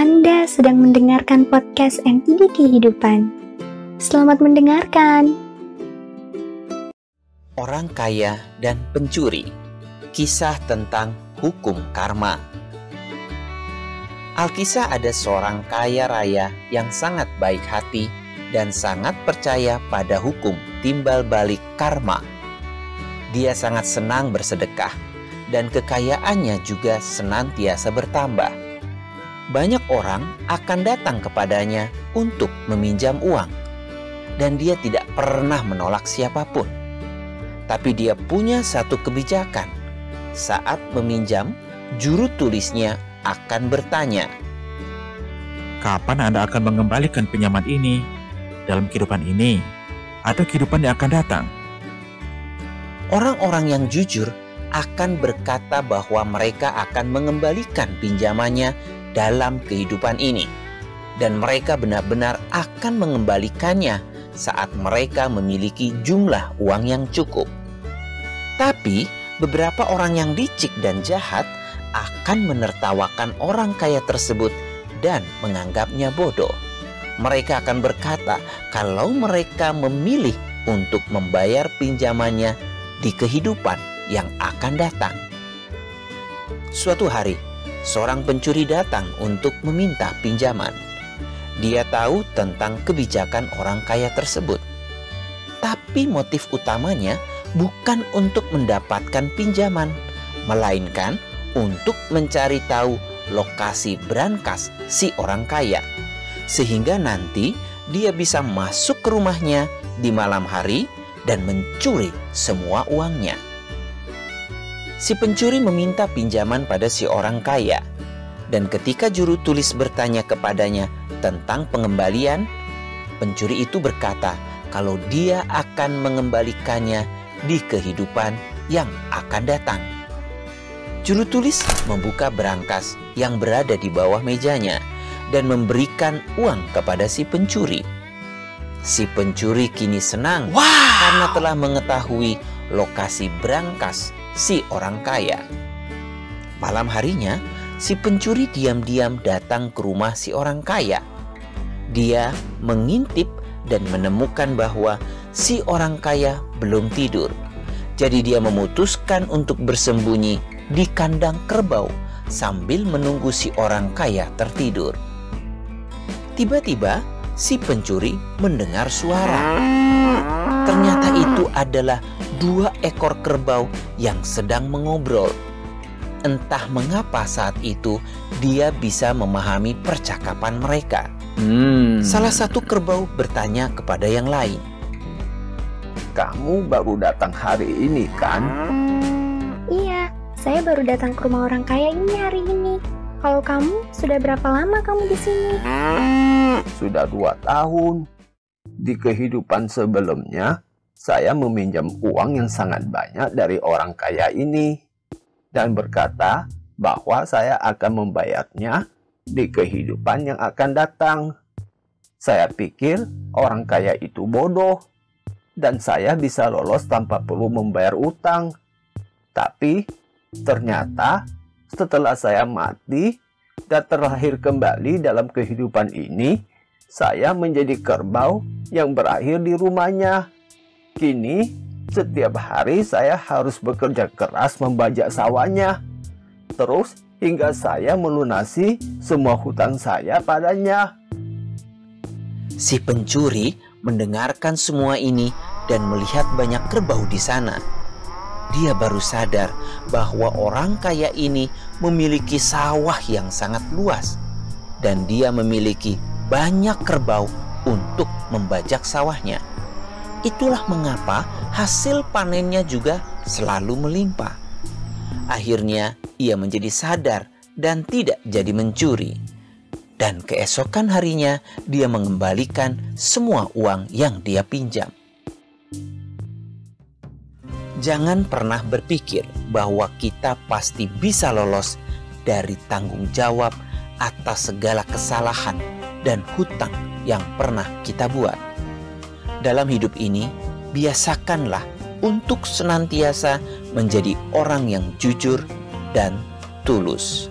Anda sedang mendengarkan podcast MTD Kehidupan. Selamat mendengarkan. Orang kaya dan pencuri. Kisah tentang hukum karma. Alkisah ada seorang kaya raya yang sangat baik hati dan sangat percaya pada hukum timbal balik karma. Dia sangat senang bersedekah dan kekayaannya juga senantiasa bertambah. Banyak orang akan datang kepadanya untuk meminjam uang, dan dia tidak pernah menolak siapa pun. Tapi dia punya satu kebijakan: saat meminjam, juru tulisnya akan bertanya, Kapan Anda akan mengembalikan pinjaman ini? Dalam kehidupan ini atau kehidupan yang akan datang? Orang-orang yang jujur akan berkata bahwa mereka akan mengembalikan pinjamannya dalam kehidupan ini, dan mereka benar-benar akan mengembalikannya saat mereka memiliki jumlah uang yang cukup. Tapi beberapa orang yang licik dan jahat akan menertawakan orang kaya tersebut dan menganggapnya bodoh. Mereka akan berkata kalau mereka memilih untuk membayar pinjamannya di kehidupan yang akan datang. Suatu hari, seorang pencuri datang untuk meminta pinjaman. Dia tahu tentang kebijakan orang kaya tersebut, tapi motif utamanya bukan untuk mendapatkan pinjaman, melainkan untuk mencari tahu lokasi brankas si orang kaya, sehingga nanti dia bisa masuk ke rumahnya di malam hari dan mencuri semua uangnya. Si pencuri meminta pinjaman pada si orang kaya, dan ketika juru tulis bertanya kepadanya tentang pengembalian, pencuri itu berkata kalau dia akan mengembalikannya di kehidupan yang akan datang. Juru tulis membuka berangkas yang berada di bawah mejanya dan memberikan uang kepada si pencuri. Si pencuri kini senang wow. karena telah mengetahui lokasi berangkas si orang kaya. Malam harinya, si pencuri diam-diam datang ke rumah si orang kaya. Dia mengintip dan menemukan bahwa si orang kaya belum tidur. Jadi dia memutuskan untuk bersembunyi di kandang kerbau sambil menunggu si orang kaya tertidur. Tiba-tiba si pencuri mendengar suara. Ternyata itu adalah dua ekor kerbau yang sedang mengobrol. Entah mengapa saat itu dia bisa memahami percakapan mereka. Hmm. Salah satu kerbau bertanya kepada yang lain. Kamu baru datang hari ini kan? Iya, saya baru datang ke rumah orang kaya ini hari ini. Kalau kamu, sudah berapa lama kamu di sini? Sudah dua tahun. Di kehidupan sebelumnya, saya meminjam uang yang sangat banyak dari orang kaya ini dan berkata bahwa saya akan membayarnya di kehidupan yang akan datang. Saya pikir orang kaya itu bodoh dan saya bisa lolos tanpa perlu membayar utang. Tapi ternyata setelah saya mati dan terlahir kembali dalam kehidupan ini, saya menjadi kerbau yang berakhir di rumahnya Kini, setiap hari saya harus bekerja keras membajak sawahnya. Terus, hingga saya melunasi semua hutang saya padanya. Si pencuri mendengarkan semua ini dan melihat banyak kerbau di sana. Dia baru sadar bahwa orang kaya ini memiliki sawah yang sangat luas, dan dia memiliki banyak kerbau untuk membajak sawahnya. Itulah mengapa hasil panennya juga selalu melimpah. Akhirnya ia menjadi sadar dan tidak jadi mencuri. Dan keesokan harinya dia mengembalikan semua uang yang dia pinjam. Jangan pernah berpikir bahwa kita pasti bisa lolos dari tanggung jawab atas segala kesalahan dan hutang yang pernah kita buat dalam hidup ini, biasakanlah untuk senantiasa menjadi orang yang jujur dan tulus.